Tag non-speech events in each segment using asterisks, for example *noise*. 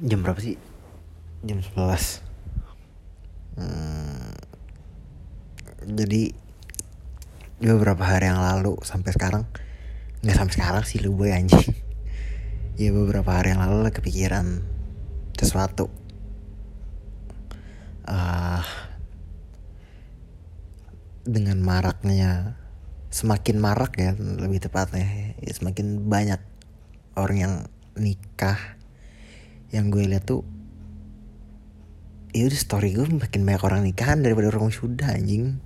jam berapa sih? Jam 11 hmm, jadi beberapa hari yang lalu sampai sekarang nggak sampai sekarang sih lu boy anjing. *laughs* Ya beberapa hari yang lalu lah kepikiran sesuatu. Uh, dengan maraknya semakin marak ya lebih tepatnya ya, semakin banyak orang yang nikah yang gue lihat tuh ya udah story gue makin banyak orang nikahan daripada orang sudah anjing.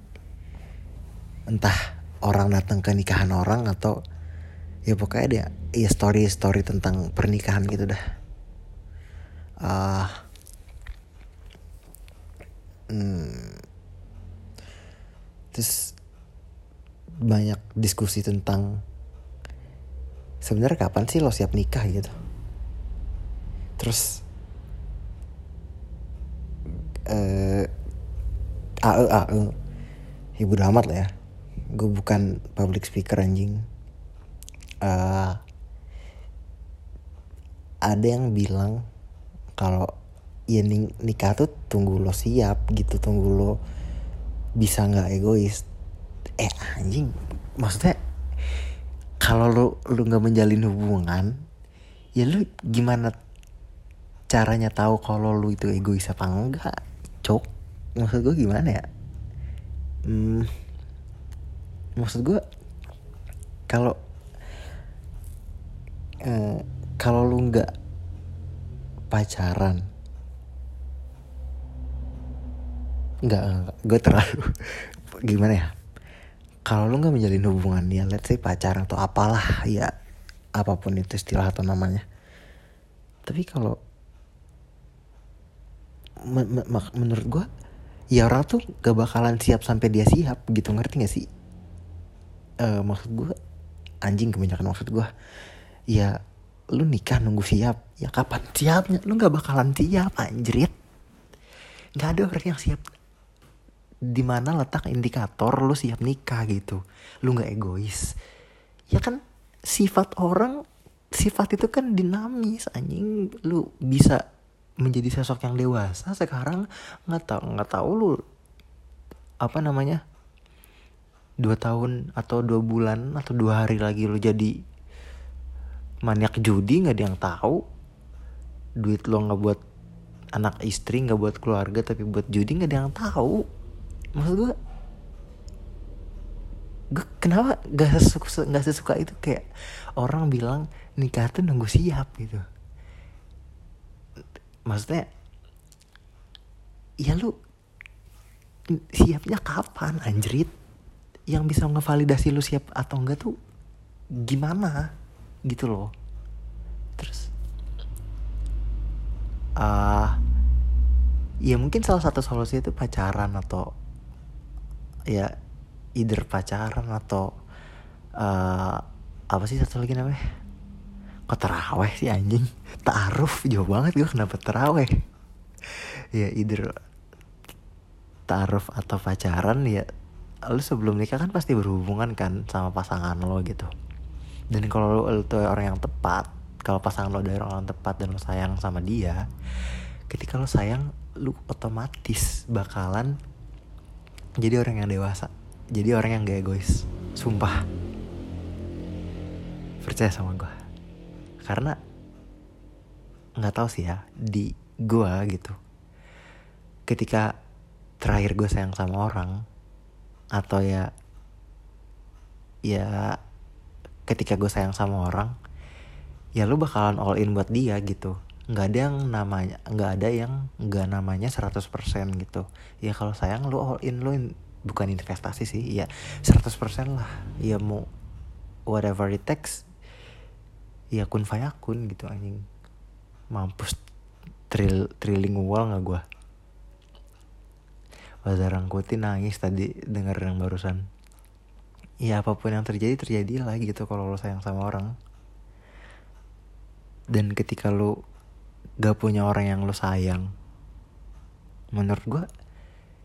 Entah orang datang ke nikahan orang atau ya pokoknya dia ya story story tentang pernikahan gitu dah. Uh, hmm, terus banyak diskusi tentang sebenarnya kapan sih lo siap nikah gitu terus eh AE AE ibu ya amat lah ya. Gue bukan public speaker anjing. Uh, ada yang bilang kalau ya nikah tuh tunggu lo siap gitu tunggu lo bisa nggak egois. Eh anjing maksudnya kalau lu lu nggak menjalin hubungan ya lu gimana caranya tahu kalau lu itu egois apa enggak? Cok. Maksud gue gimana ya? Hmm, maksud gue kalau eh, kalau lu nggak pacaran nggak gue terlalu *laughs* gimana ya? Kalau lu nggak menjalin hubungan ya let's say pacaran atau apalah ya apa pun itu istilah atau namanya. Tapi kalau men men menurut gue ya orang tuh gak bakalan siap sampai dia siap gitu. Ngerti gak sih? Uh, maksud gue anjing kebanyakan maksud gue ya lu nikah nunggu siap. Ya kapan siapnya? Lu gak bakalan siap anjrit. Nggak ada orang yang siap. Di mana letak indikator lu siap nikah gitu. Lu nggak egois. Ya kan sifat orang sifat itu kan dinamis anjing. Lu bisa menjadi sosok yang dewasa sekarang nggak tahu nggak tahu lu apa namanya dua tahun atau dua bulan atau dua hari lagi lu jadi maniak judi nggak ada yang tahu duit lo nggak buat anak istri nggak buat keluarga tapi buat judi nggak ada yang tahu maksud gue gue kenapa gak sesuka, gak sesuka itu? Kayak orang bilang nikah tuh nunggu siap gitu maksudnya ya lu siapnya kapan anjrit? Yang bisa ngevalidasi lu siap atau enggak tuh gimana? Gitu loh. Terus uh, ya mungkin salah satu solusi itu pacaran atau ya either pacaran atau uh, apa sih satu lagi namanya kok teraweh sih anjing? Taaruf jauh banget gue kenapa teraweh ya either taaruf atau pacaran ya lu sebelum nikah kan pasti berhubungan kan sama pasangan lo gitu. Dan kalau lu, tuh orang yang tepat kalau pasangan lo dari orang yang tepat dan lo sayang sama dia ketika lo sayang lu otomatis bakalan jadi orang yang dewasa jadi orang yang gak egois. Sumpah. Percaya sama gue karena nggak tahu sih ya di gue gitu. Ketika terakhir gue sayang sama orang atau ya ya ketika gue sayang sama orang ya lu bakalan all in buat dia gitu. Nggak ada yang namanya nggak ada yang nggak namanya 100% gitu. Ya kalau sayang lu all in lu in, bukan investasi sih ya 100% lah. Ya mau whatever it takes ya kun fayakun gitu anjing. Mampus tril trilling wall nggak gue Bazar Rangkuti nangis tadi denger yang barusan. Ya apa pun yang terjadi terjadi lah gitu kalau lo sayang sama orang. Dan ketika lo gak punya orang yang lo sayang menurut gue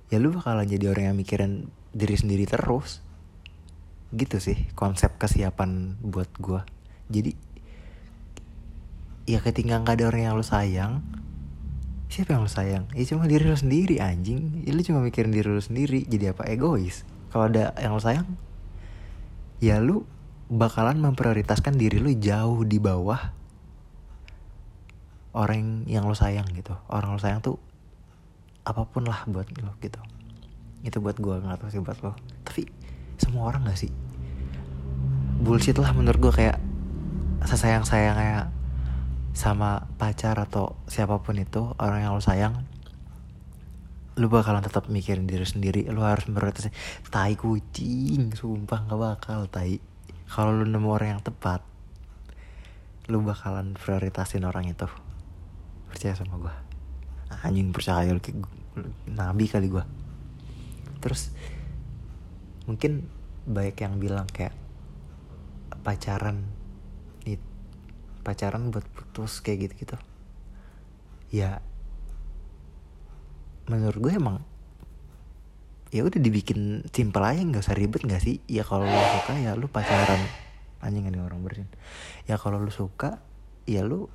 ya lu bakalan jadi orang yang mikirin diri sendiri terus. Gitu sih konsep kesiapan buat gue jadi ya ketika nggak ada orang yang lo sayang siapa yang lo sayang? Ya cuma diri lo sendiri anjing. Ya, lo cuma mikirin diri lo sendiri jadi apa? Egois. Kalau ada yang lo sayang ya lu bakalan memprioritaskan diri lu jauh di bawah orang yang lo sayang gitu. Orang lo sayang tuh apa pun lah buat lo gitu. Itu buat gue nggak tahu sih buat lo tapi semua orang gak sih? Bullshit lah menurut gue kayak sesayang sayangnya sama pacar atau siapa pun itu orang yang lo sayang lu bakalan tetap mikirin diri sendiri. Lu harus memprioritaskan tai kucing sumpah nggak bakal tai. Kalau lu nemu orang yang tepat lu bakalan prioritasin orang itu. Percaya sama gue anjing percaya lu nabi kali gue terus mungkin baik yang bilang kayak pacaran pacaran buat putus kayak gitu gitu ya menurut gue emang ya udah dibikin simpel aja nggak usah ribet nggak sih? Ya kalau lu suka ya lu pacaran. Anjing ini orang bersin. Ya kalau lu suka ya lu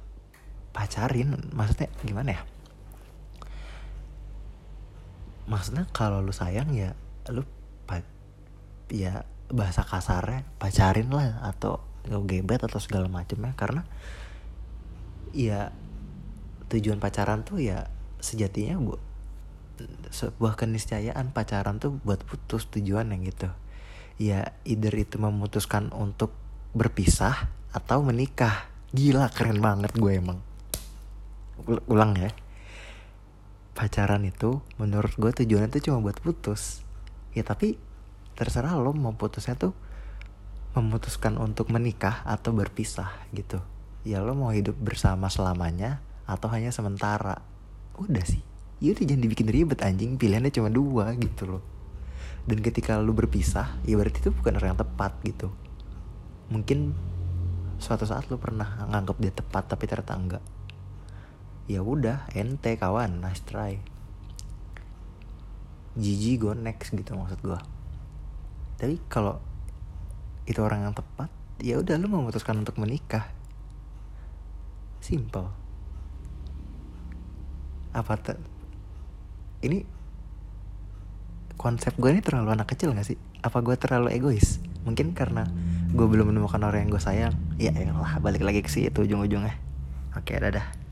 pacarin. Maksudnya gimana ya? Maksudnya kalau lu sayang ya lu ya bahasa kasarnya pacarin lah atau gebet atau segala macamnya karena ya tujuan pacaran tuh ya sejatinya bu sebuah keniscayaan. Pacaran tuh buat putus tujuan yang gitu. Ya either itu memutuskan untuk berpisah atau menikah. Gila keren banget gue emang. Ulang ya. Pacaran itu menurut gue tujuannya tuh cuma buat putus. Ya tapi terserah lo mau putusnya tuh memutuskan untuk menikah atau berpisah gitu. Ya lo mau hidup bersama selamanya atau hanya sementara? Udah sih. Ya udah jangan dibikin ribet anjing. Pilihannya cuma dua gitu loh. Dan ketika lu berpisah ya berarti itu bukan orang yang tepat gitu. Mungkin suatu saat lu pernah nganggap dia tepat tapi ternyata enggak. Ya udah ente kawan nice try. Gigi go next gitu maksud gue tapi kalau itu orang yang tepat ya udah lu memutuskan untuk menikah simple apa ini konsep gue ini terlalu anak kecil gak sih? Apa gue terlalu egois? Mungkin karena gue belum menemukan orang yang gue sayang. Ya elah, balik lagi ke situ ujung-ujungnya. Oke, dadah.